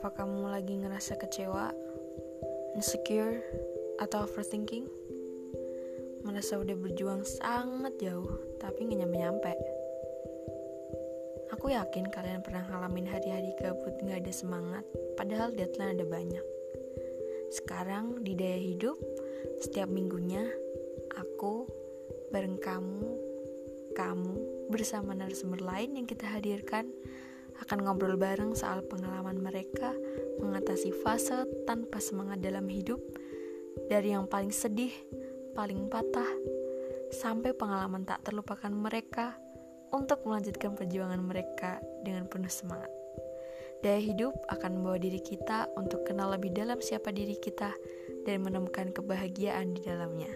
Apa kamu lagi ngerasa kecewa, insecure, atau overthinking? Merasa udah berjuang sangat jauh, tapi gak nyampe-nyampe. Aku yakin kalian pernah ngalamin hari-hari gabut gak ada semangat, padahal deadline ada banyak. Sekarang di daya hidup, setiap minggunya aku bareng kamu, kamu bersama narasumber lain yang kita hadirkan akan ngobrol bareng soal pengalaman mereka mengatasi fase tanpa semangat dalam hidup dari yang paling sedih, paling patah, sampai pengalaman tak terlupakan mereka untuk melanjutkan perjuangan mereka dengan penuh semangat. Daya hidup akan membawa diri kita untuk kenal lebih dalam siapa diri kita dan menemukan kebahagiaan di dalamnya.